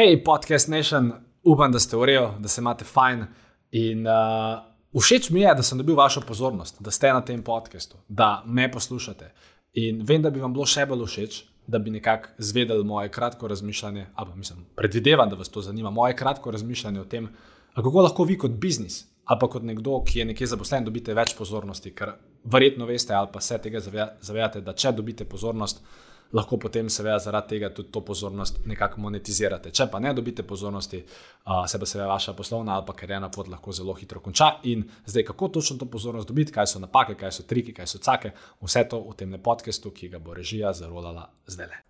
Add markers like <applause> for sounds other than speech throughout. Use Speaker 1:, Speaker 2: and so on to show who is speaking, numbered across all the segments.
Speaker 1: Hej, podcast Nation, upam, da ste v redu, da se imate fajn. In uh, všeč mi je, da sem dobil vašo pozornost, da ste na tem podkastu, da me poslušate. In vem, da bi vam bilo še bolj všeč, da bi nekako zvedeli moje kratko razmišljanje, ali mislim, predvidevam, da vas to zanima, moje kratko razmišljanje o tem, kako lahko vi kot biznis ali pa kot nekdo, ki je nekje zaposlen, dobite več pozornosti, ker verjetno veste ali pa se tega zavedate, da če dobite pozornost, lahko potem, seveda, zaradi tega tudi to pozornost nekako monetizirate. Če pa ne dobite pozornosti, uh, se pa seveda vaša poslovna ali pa karjerna pot lahko zelo hitro konča. In zdaj, kako točno to pozornost dobiti, kaj so napake, kaj so triki, kaj so cake, vse to v tem podkastu, ki ga bo režija zarolala zdaj le.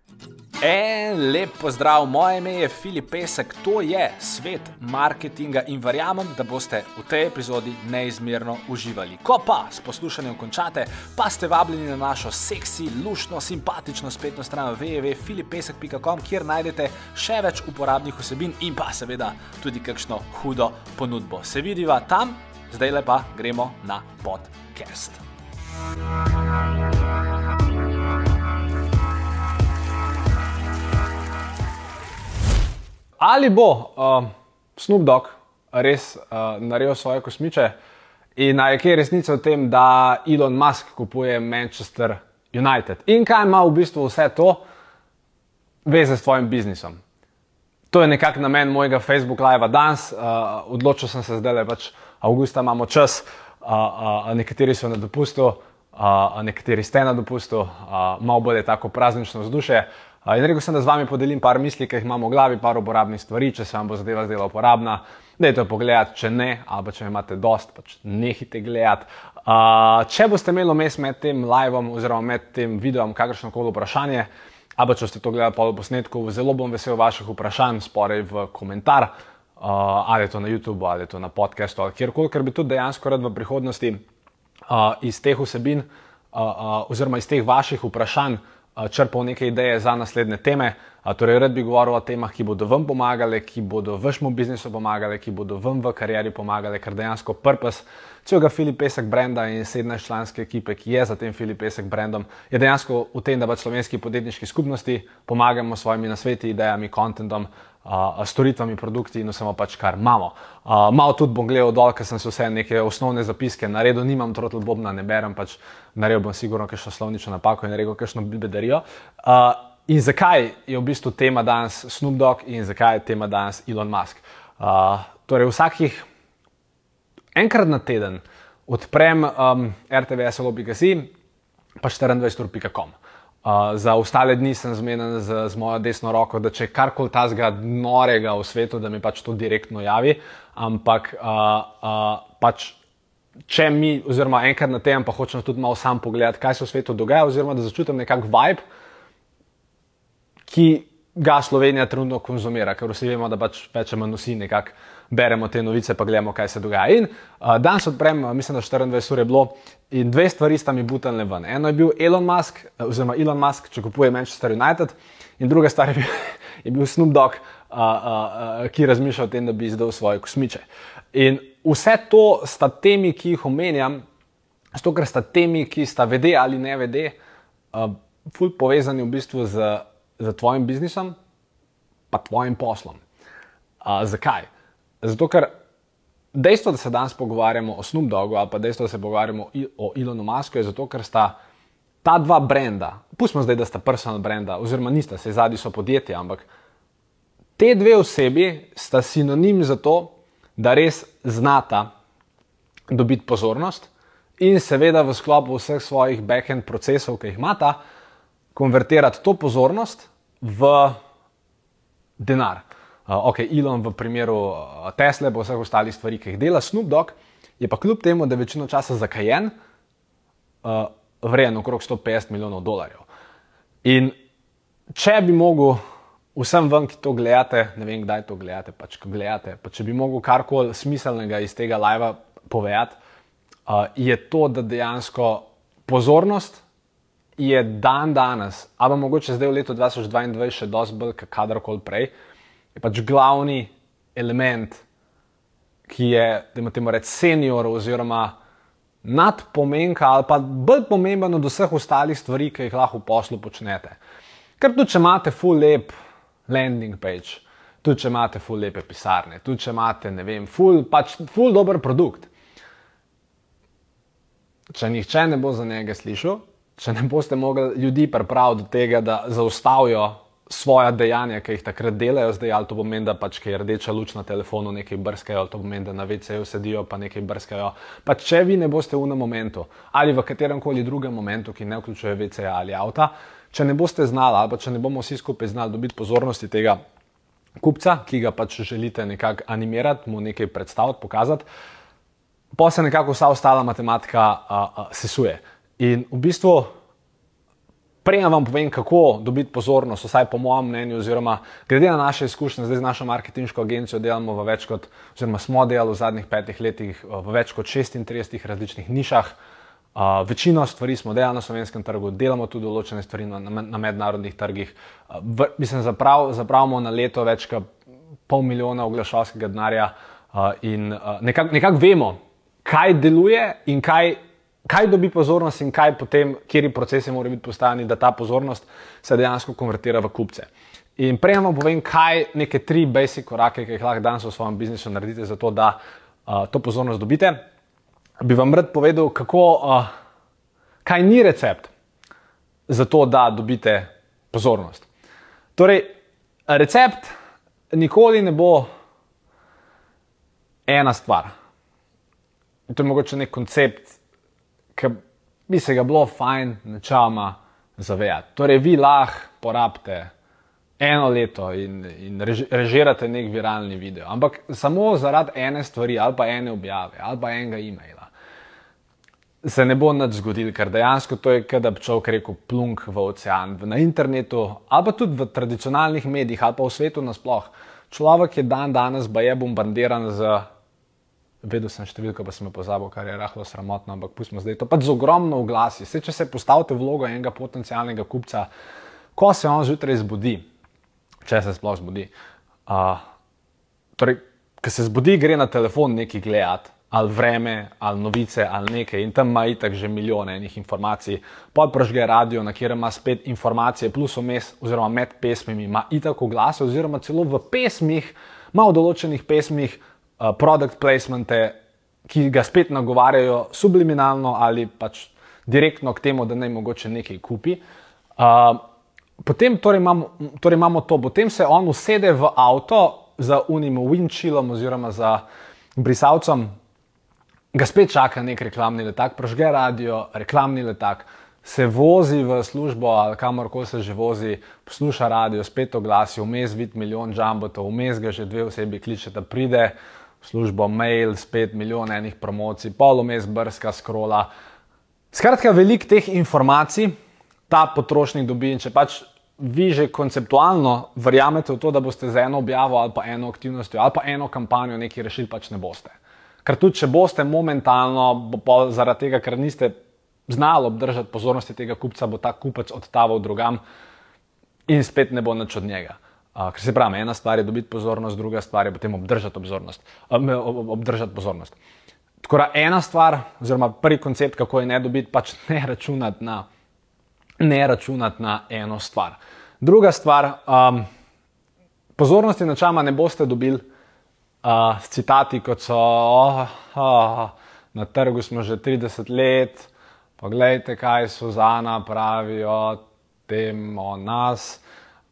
Speaker 1: En lep pozdrav, moje ime je Filip Pesek, to je svet marketinga in verjamem, da boste v tej epizodi neizmerno uživali. Ko pa s poslušanjem končate, pa ste vabljeni na našo seksi, lušno, simpatično spletno stran www.filipesek.com, kjer najdete še več uporabnih vsebin in pa seveda tudi kakšno hudo ponudbo. Se vidiva tam, zdaj lepa gremo na podcast. Ali bo uh, Snoop Dogg res uh, naredil svoje kosmiče in naj je resnica v tem, da Elon Musk kupuje Manchester United in kaj ima v bistvu vse to veze s tvojim biznisom. To je nekako namen mojega Facebook live danes. Uh, odločil sem se zdaj, da pač avgusta imamo čas, uh, uh, nekateri so na dopustu, uh, nekateri ste na dopustu, uh, malo bolj je tako praznično vzdušje. In rekel sem, da z vami podelim par misli, ki jih imamo v glavi, par uporabnih stvari, če se vam bo zadeva zdela uporabna. Dajte jo pogledati, če ne, ali če imate dost, pač nehite gledati. Uh, če boste imeli vmes med tem live oziroma med tem videom kakršno koli vprašanje, ali če ste to gledali po posnetku, zelo bom vesel vaših vprašanj, sporej v komentar, uh, ali je to na YouTubu, ali je to na podkastu, ali kjerkoli, ker bi tudi dejansko rad v prihodnosti uh, iz teh vsebin uh, uh, oziroma iz teh vaših vprašanj črpal neke ideje za naslednje teme. Torej, rad bi govoril o temah, ki bodo vam pomagale, ki bodo vašemu biznisu pomagale, ki bodo vam v karieri pomagale, ker dejansko purpose celega Filip Pesek brenda in 17 članske ekipe, ki je za tem Filip Pesek brendom, je dejansko v tem, da pač slovenski podjetniški skupnosti pomagamo s svojimi nasveti, idejami, kontentom, storitvami, produkti in vsemo pač, kar imamo. Uh, malo tudi bom gledal dol, ker sem se vse neke osnovne zapiske naredil, nimam trotl bobna, ne berem, pač naredil bom sigurno kakšno slovnično napako in naredil kakšno bedarijo. Uh, in zakaj je v bistvu tema danes Snoop Dogg in zakaj je tema danes Elon Musk? Uh, torej, vsakih enkrat na teden odprem um, RTV-SLO.com, pa 24.com. Uh, za ostale dni sem zmeden z, z mojo desno roko, da če karkoli ta zga norega v svetu, da mi pač to direktno javi. Ampak uh, uh, pač, če mi, oziroma enkrat na teden, pa hočem tudi malo sam pogledati, kaj se v svetu dogaja, oziroma da začutim nekak vibe, ki ga Slovenija trenutno konzumira, ker vsi vemo, da pač manj vsi nekako beremo te novice, pa gledamo, kaj se dogaja. In uh, danes odprem, mislim, da 24 ur je bilo in dve stvari sta mi butali ven. Eno je bil Elon Musk, oziroma Elon Musk, če kupuje Manchester United, in druga stvar je bil, <laughs> je bil Snoop Dogg, uh, uh, uh, ki razmišlja o tem, da bi izdal svoje kosmiče. In vse to sta temi, ki jih omenjam, zato ker sta temi, ki sta vede ali ne vede, uh, fulj povezani v bistvu z z tvojim biznisom, pa tvojim poslom. Uh, zakaj? Zato, ker dejstvo, da se danes pogovarjamo o Snoop Dogu ali pa dejstvo, da se pogovarjamo o Elonu Musku, je zato, ker sta ta dva brenda, pustimo zdaj, da sta personal brenda, oziroma nista, se zadnji so podjetja, ampak te dve osebi sta sinonim za to, da res znata dobiti pozornost in seveda v sklopu vseh svojih backend procesov, ki jih imata, konvertirati to pozornost v denar. Uh, ok, Elon v primeru uh, Tesla, pa vseh ostalih stvari, ki jih dela Snoop Dogg, je pa kljub temu, da je večino časa zakajen, uh, vreden okrog 150 milijonov dolarjev. In če bi mogel vsem vam, ki to gledate, ne vem, kdaj to gledate, pač ko gledate, pa če bi mogel karkoli smiselnega iz tega live povedati, uh, je to, da dejansko pozornost je dan danes, ali mogoče zdaj v letu 2022 še dosti bolj kadarkoli prej, je pač glavni element, ki je, da imamo reči, senior oziroma nadpomenka ali pa bolj pomemben od vseh ostalih stvari, ki jih lahko v poslu počnete. Ker tudi, če imate full lep landing page, tudi če imate ful lepe pisarne, tudi če imate, ne vem, ful, pač ful dober produkt. Če nihče ne bo za njega slišal, če ne boste mogli ljudi pripraviti do tega, da zaustavijo svoja dejanja, ki jih takrat delajo, zdaj ali to pomeni, da pač, je rdeča luč na telefonu, nekaj brskajo, ali to pomeni, da na VC-ju sedijo, pa nekaj brskajo. Pa če vi ne boste v enem momentu ali v katerem koli drugem momentu, ki ne vključuje VC-ja ali avta, če ne boste znali ali pa če ne bomo vsi skupaj znali dobiti pozornosti tega kupca, ki ga pač želite nekako animirati, mu nekaj predstaviti, pokazati, pa se nekako vsa ostala matematika a, a, sesuje. In v bistvu Prej vam povem, kako dobiti pozornost, vsaj po mojem mnenju, oziroma glede na naše izkušnje, zdaj z našo marketinško agencijo delamo v več kot, oziroma smo delali v zadnjih petih letih v več kot 36 različnih nišah. Uh, večino stvari smo delali na slovenskem trgu, delamo tudi določene stvari na, na, na mednarodnih trgih. Uh, v, mislim, zaprav, zapravimo na leto več kot pol milijona oglašalskega denarja uh, in uh, nekako nekak vemo, kaj deluje in kaj kaj dobi pozornost in kaj potem, kje procesi morajo biti postavljeni, da ta pozornost se dejansko konvertira v kupce. In prej vam povem, kaj neke tri basic korake, ki jih lahko danes v svojem biznisu naredite, zato da uh, to pozornost dobite. Bi vam rad povedal, kako, uh, kaj ni recept za to, da dobite pozornost. Torej, recept nikoli ne bo ena stvar. To je mogoče nek koncept, ki bi se ga bilo fajn načama zavedati. Torej, vi lahko porabite eno leto in, in režirate nek viralni video, ampak samo zaradi ene stvari ali pa ene objave ali pa enega e-maila. Se ne bo nič zgodilo, ker dejansko to je, da bi človek rekel, plunk v ocean, na internetu, ali pa tudi v tradicionalnih medijih, ali pa v svetu nasplošno. Človek je dan danes, pa je bombardiran z Vedel sem številko, pa sem jo pozabil, kar je rahlo sramotno, ampak pustimo zdaj to. Pač z ogromno oglasi. Se, če se postavite vlogo enega potencialnega kupca, ko se on zjutraj zbudi, če se sploh zbudi. Uh, torej, ko se zbudi, gre na telefon neki gledati, ali vreme, ali novice, ali nekaj, in tam ima itak že milijone enih informacij. Podpržge radio, na kjer ima spet informacije, plus omes, oziroma med pesmimi, ima itak oglase, oziroma celo v pesmih, ima v določenih pesmih. Uh, product placemente, ki ga spet nagovarjajo subliminalno ali pač direktno k temu, da naj mogoče nekaj kupi. Uh, potem torej imamo, torej imamo to, potem se on usede v avto za unim winchillom oziroma za brisalcem, ga spet čaka nek reklamni letak, prožge radio, reklamni letak. Se vozi v službo ali kamorkoli se že vozi, posluša radio, spet oglasi, vmes vidi milijon džambotov, vmes ga že dve osebi kličeta, pride, službo, mail, spet milijon enih promocij, polomest brska skrola. Skratka, veliko teh informacij ta potrošnik dobi in če pač vi že konceptualno verjamete v to, da boste z eno objavo ali pa eno aktivnostjo ali pa eno kampanjo nekaj rešili, pač ne boste. Ker tudi če boste momentalno, zaradi tega, ker niste znali obdržati pozornosti tega kupca, bo ta kupec odtaval drugam in spet ne bo nič od njega. Uh, ker se pravi, ena stvar je dobiti pozornost, druga stvar je potem obdržati, um, obdržati pozornost. Tako da ena stvar, oziroma prvi koncept, kako je ne dobiti, pač <laughs> ne računati na, ne računati na eno stvar. Druga stvar, um, pozornosti načama ne boste dobili uh, s citati, kot so oh, oh, na trgu smo že 30 let, pogledajte, kaj Suzana pravi o tem, o nas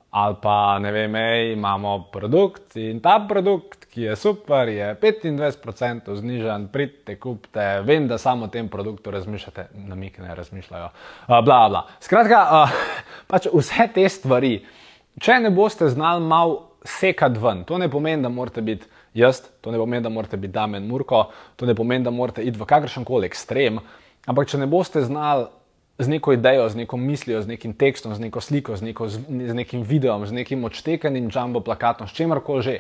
Speaker 1: ali pa ne vem, ej, imamo produkt in ta produkt, ki je super, je 25% znižen, pridite, kupite, vem, da samo o tem produktu razmišljate, na mik ne razmišljajo. Uh, bla, bla. Skratka, uh, <laughs> pač vse te stvari, če ne boste znali malo sekati ven, to ne pomeni, da morate biti jaz, to ne pomeni, da morate biti Damen Murko, to ne pomeni, da morate iti v kakršen koli ekstrem, ampak če ne boste znali z neko idejo, z neko mislijo, z nekim tekstom, z neko sliko, z, neko, z, nekim videom, z nekim odštekanim jumbo plakatom, s čemer koli že.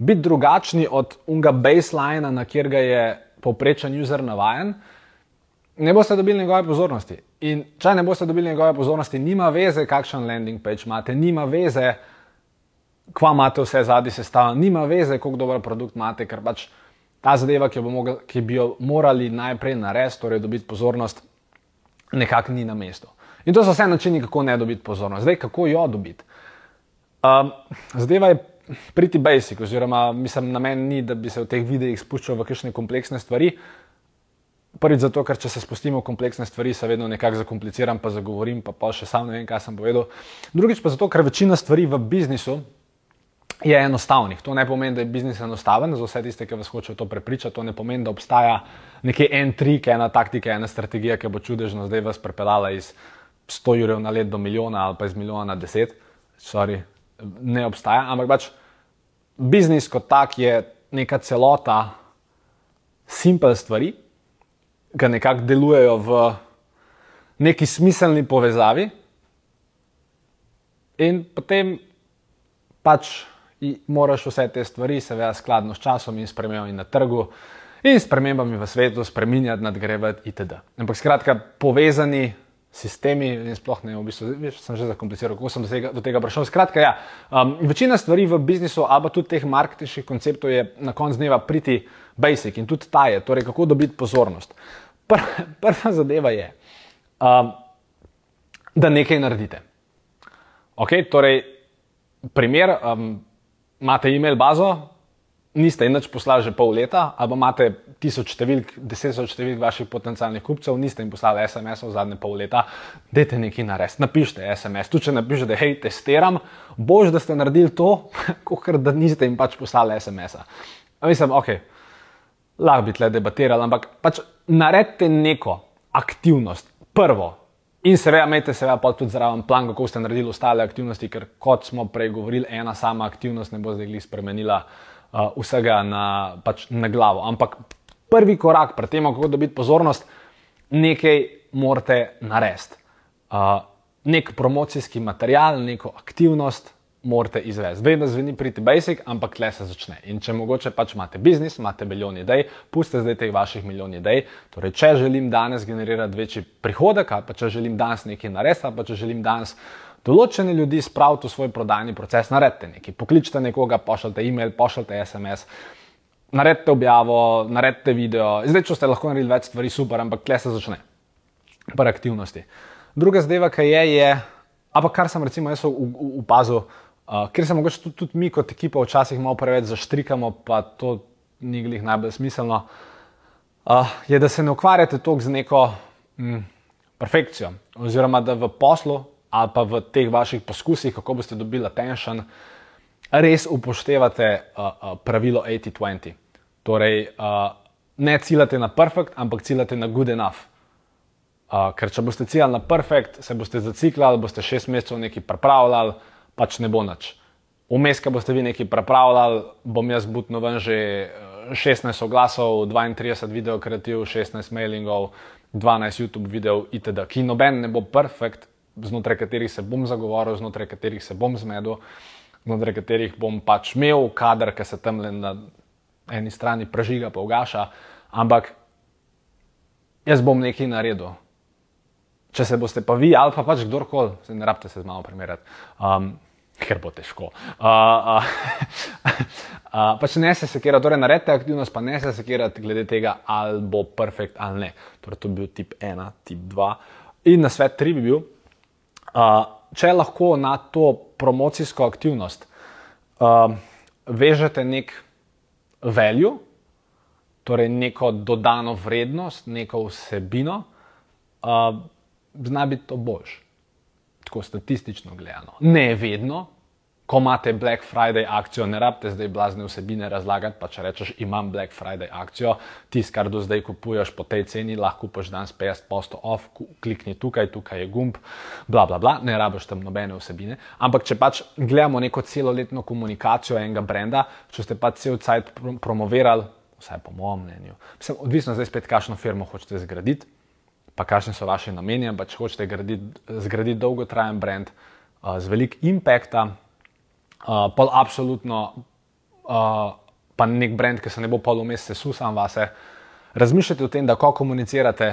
Speaker 1: Biti drugačni od unga baselina, na kjer ga je povprečen user navajen, ne boste dobili njegove pozornosti. In če ne boste dobili njegove pozornosti, nima veze, kakšen landing page imate, nima veze, kva imate vse zadnji sestavljen, nima veze, koliko dober produkt imate, ker pač ta zadeva, ki, mogel, ki bi jo morali najprej narediti, torej dobiti pozornost, nekako ni na mestu. In to so vse načini, kako ne dobiti pozornost. Zdaj, kako jo dobiti? Um, zadeva je pretty basic, oziroma mislim, namen ni, da bi se v teh videih spuščal v kakšne kompleksne stvari. Prvič zato, ker če se spustimo v kompleksne stvari, se vedno nekako zakompliciram, pa zagovorim, pa, pa še sam ne vem, kaj sem povedal. Drugič pa zato, ker večina stvari v biznisu je enostavnih. To ne pomeni, da je biznis enostaven za vse tiste, ki vas hočejo to prepričati. To ne pomeni, da obstaja nekaj en trik, ena taktika, ena strategija, ki bo čudežno zdaj vas prepeljala iz 100 jurjev na let do milijona ali pa iz milijona na 10. Sorry, ne obstaja, ampak pač biznis kot tak je neka celota simpel stvari ki nekako delujejo v neki smiselni povezavi, in potem pač moraš vse te stvari, seveda, skladno s časom in spremembami na trgu in spremembami v svetu, spremenjati, nadgrevati itd. Ampak skratka, povezani. Sistemi, in sploh ne, v bistvu, veš, sem že zakompliciral, kako sem do tega, do tega prišel. Skratka, ja, um, večina stvari v biznisu, ali pa tudi teh marketinških konceptov, je na koncu dneva priti basic in tudi ta je, torej kako dobiti pozornost. Pr prva zadeva je, um, da nekaj naredite. Okay, torej, primer, um, imate e-mail bazo, niste jim več poslali že pol leta, ali imate tisoč številk, deset tisoč številk vaših potencialnih kupcev, niste jim poslali SMS v zadnje pol leta, dajte nekaj narediti, napišite SMS. Tu če napišete, hej, testiram, bož, da ste naredili to, <laughs> kot da niste jim pač poslali SMS-a. Mislim, ok lahko bi tle debatirali, ampak pač naredite neko aktivnost, prvo. In seveda, imejte seveda pa tudi zraven plan, kako ste naredili ostale aktivnosti, ker kot smo prej govorili, ena sama aktivnost ne bo zdaj glih spremenila uh, vsega na, pač na glavo. Ampak prvi korak pri tem, kako dobiti pozornost, nekaj morate narediti. Uh, nek promocijski material, neko aktivnost, morate izvesti. Vedno zveni priti basic, ampak tle se začne. In če mogoče pač imate biznis, imate milijon idej, pustite zdaj teh vaših milijon idej. Torej, če želim danes generirati večji prihodek, ali pa če želim danes nekaj narediti, ali pa če želim danes določene ljudi spraviti v svoj prodajni proces, naredite nekaj. Pokličite nekoga, pošljite e-mail, pošljite SMS. Naredite objavo, naredite video. Zdaj, če ste lahko naredili več stvari, super, ampak tle se začne. Prve aktivnosti. Druga zadeva, ki je, je, ampak kar sem recimo jaz opazil, Uh, ker se morda tudi, tudi mi, kot ekipa, včasih malo preveč zaštrikamo, pa to ni glih najbolj smiselno, uh, je, da se ne ukvarjate toliko z neko mm, perfekcijo. Oziroma, da v poslu ali pa v teh vaših poskusih, kako boste dobili attention, res upoštevate uh, uh, pravilo 80-20. Torej, uh, ne ciljate na perfekt, ampak ciljate na good enough. Uh, ker če boste ciljali na perfekt, se boste zaciklali, boste šest mesecev nekaj pripravljali pač ne bo nič. Vmes, ko boste vi nekaj prepravljali, bom jaz butno ven že 16 eh, oglasov, 32 video kreativ, 16 mailingov, 12 YouTube videov itd. Ki noben ne bo perfekt, znotraj katerih se bom zagovoril, znotraj katerih se bom zmedel, znotraj katerih bom pač imel kader, ki se tam le na eni strani prežiga, pa ugaša, ampak jaz bom nekaj naredil. Če se boste pa vi ali pa pač kdorkoli, ne rabite se z malo primerjati. Um, ker bo težko. Uh, uh, uh, pač ne se sekirati, torej naredite aktivnost, pa ne se sekirati glede tega, ali bo perfekt ali ne. Torej, to bi bil tip 1, tip 2. In na svet 3 bi bil, uh, če lahko na to promocijsko aktivnost uh, vežete nek value, torej neko dodano vrednost, neko vsebino, uh, zna biti to boljše tako statistično gledano. Ne vedno, ko imate Black Friday akcijo, ne rabite zdaj blazne vsebine razlagati, pa če rečeš, imam Black Friday akcijo, tisto, kar do zdaj kupuješ po tej ceni, lahko kupiš danes 50% off, klikni tukaj, tukaj je gumb, bla bla bla, ne rabiš tam nobene vsebine. Ampak če pač gledamo neko celoletno komunikacijo enega brenda, če ste pač cel cajt promovirali, vsaj po mojem mnenju, mislim, odvisno zdaj spet, kakšno firmo hočete zgraditi pa kakšni so vaši nameni, pa če hočete graditi, zgraditi dolgotrajen brand uh, z velikim impactom, uh, pol absolutno, uh, pa nek brand, ki se ne bo pol umest sesul sam vase, razmišljate o tem, da ko komunicirate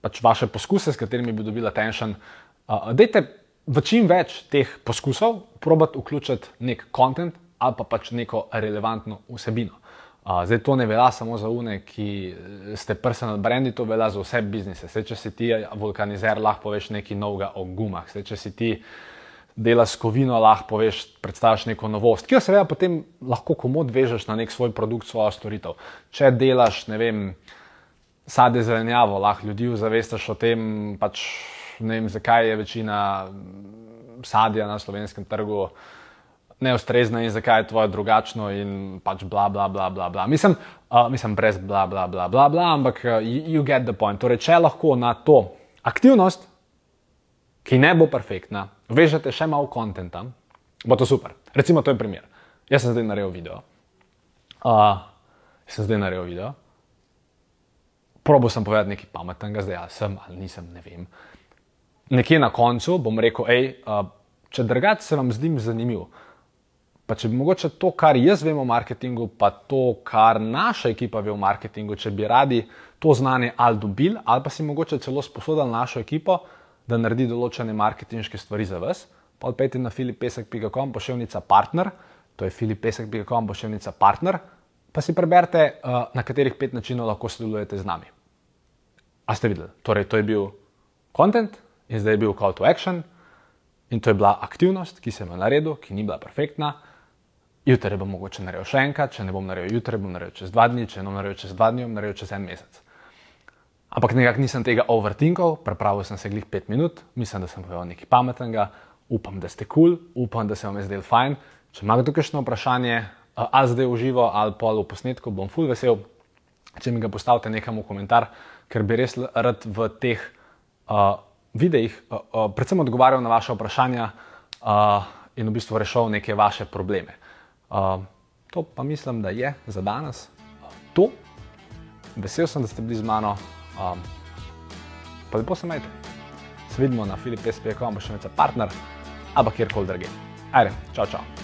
Speaker 1: pač vaše poskuse, s katerimi bi dobila tension, uh, dajte v čim več teh poskusov probati vključiti nek kontent ali pa pač neko relevantno vsebino. Zdaj to ne velja samo za une, ki eh, ste personal brandi, to velja za vse biznise. Zdaj, če si ti vulkanizer, lahko poveš nekaj novega o gumah. Zdaj, če si ti dela s kovino, lahko poveš, predstaviš neko novost, ki jo seveda potem lahko komod vežeš na nek svoj produkt, svojo storitev. Če delaš, ne vem, sadje zelenjavo, lahko ljudi zavestaš o tem, pač ne vem, zakaj je večina sadja na slovenskem trgu neustrezna in zakaj je tvoje drugačno in pač bla bla bla bla. bla. Mislim, uh, mislim, brez bla bla bla bla, bla ampak uh, you, get the point. Torej, če lahko na to aktivnost, ki ne bo perfektna, vežete še malo konta, bo to super. Recimo, to je primer. Jaz sem zdaj naredil video. Uh, sem zdaj naredil video. Probo sem povedati nekaj pametnega, zdaj ja, sem ali nisem, ne vem. Nekje na koncu bom rekel, hej, uh, če drugače se vam zdim zanimiv, pa če bi mogoče to, kar jaz vem o marketingu, pa to, kar naša ekipa ve o marketingu, če bi radi to znanje ali dobili, ali pa si mogoče celo sposodili našo ekipo, da naredi določene marketinške stvari za vas, pa odpeti na filipesek.com, pošiljnica partner, to je filipesek.com, pošiljnica partner, pa si preberite, uh, na katerih pet načinov lahko sodelujete z nami. A ste videli? Torej, to je bil content in zdaj je bil call to action in to je bila aktivnost, ki sem jo naredil, ki ni bila perfektna. Jutri bom mogoče naredil še enkrat, če ne bom naredil jutri, bom naredil čez dva dni, če ne bom naredil čez dva dni, bom naredil čez en mesec. Ampak nekako nisem tega overtinkal, prepravil sem se glih pet minut, mislim, da sem povedal nekaj pametnega, upam, da ste kul, cool, upam, da se vam je zdel fajn. Če imate tukaj še vprašanje, ali zdaj v živo ali pol v posnetku, bom full vesel, če mi ga postavite nekam v komentar, ker bi res rad v teh uh, videih uh, uh, predvsem odgovarjal na vaše vprašanja uh, in v bistvu rešil neke vaše probleme. To pa mislim, da je za danes to. Vesel sem, da ste bili z mano. Um, pa lepo se majte. Se vidimo na filipsp.com, bo še nekaj partner, pa kjerkoli drugje. Ajde, čau, čau.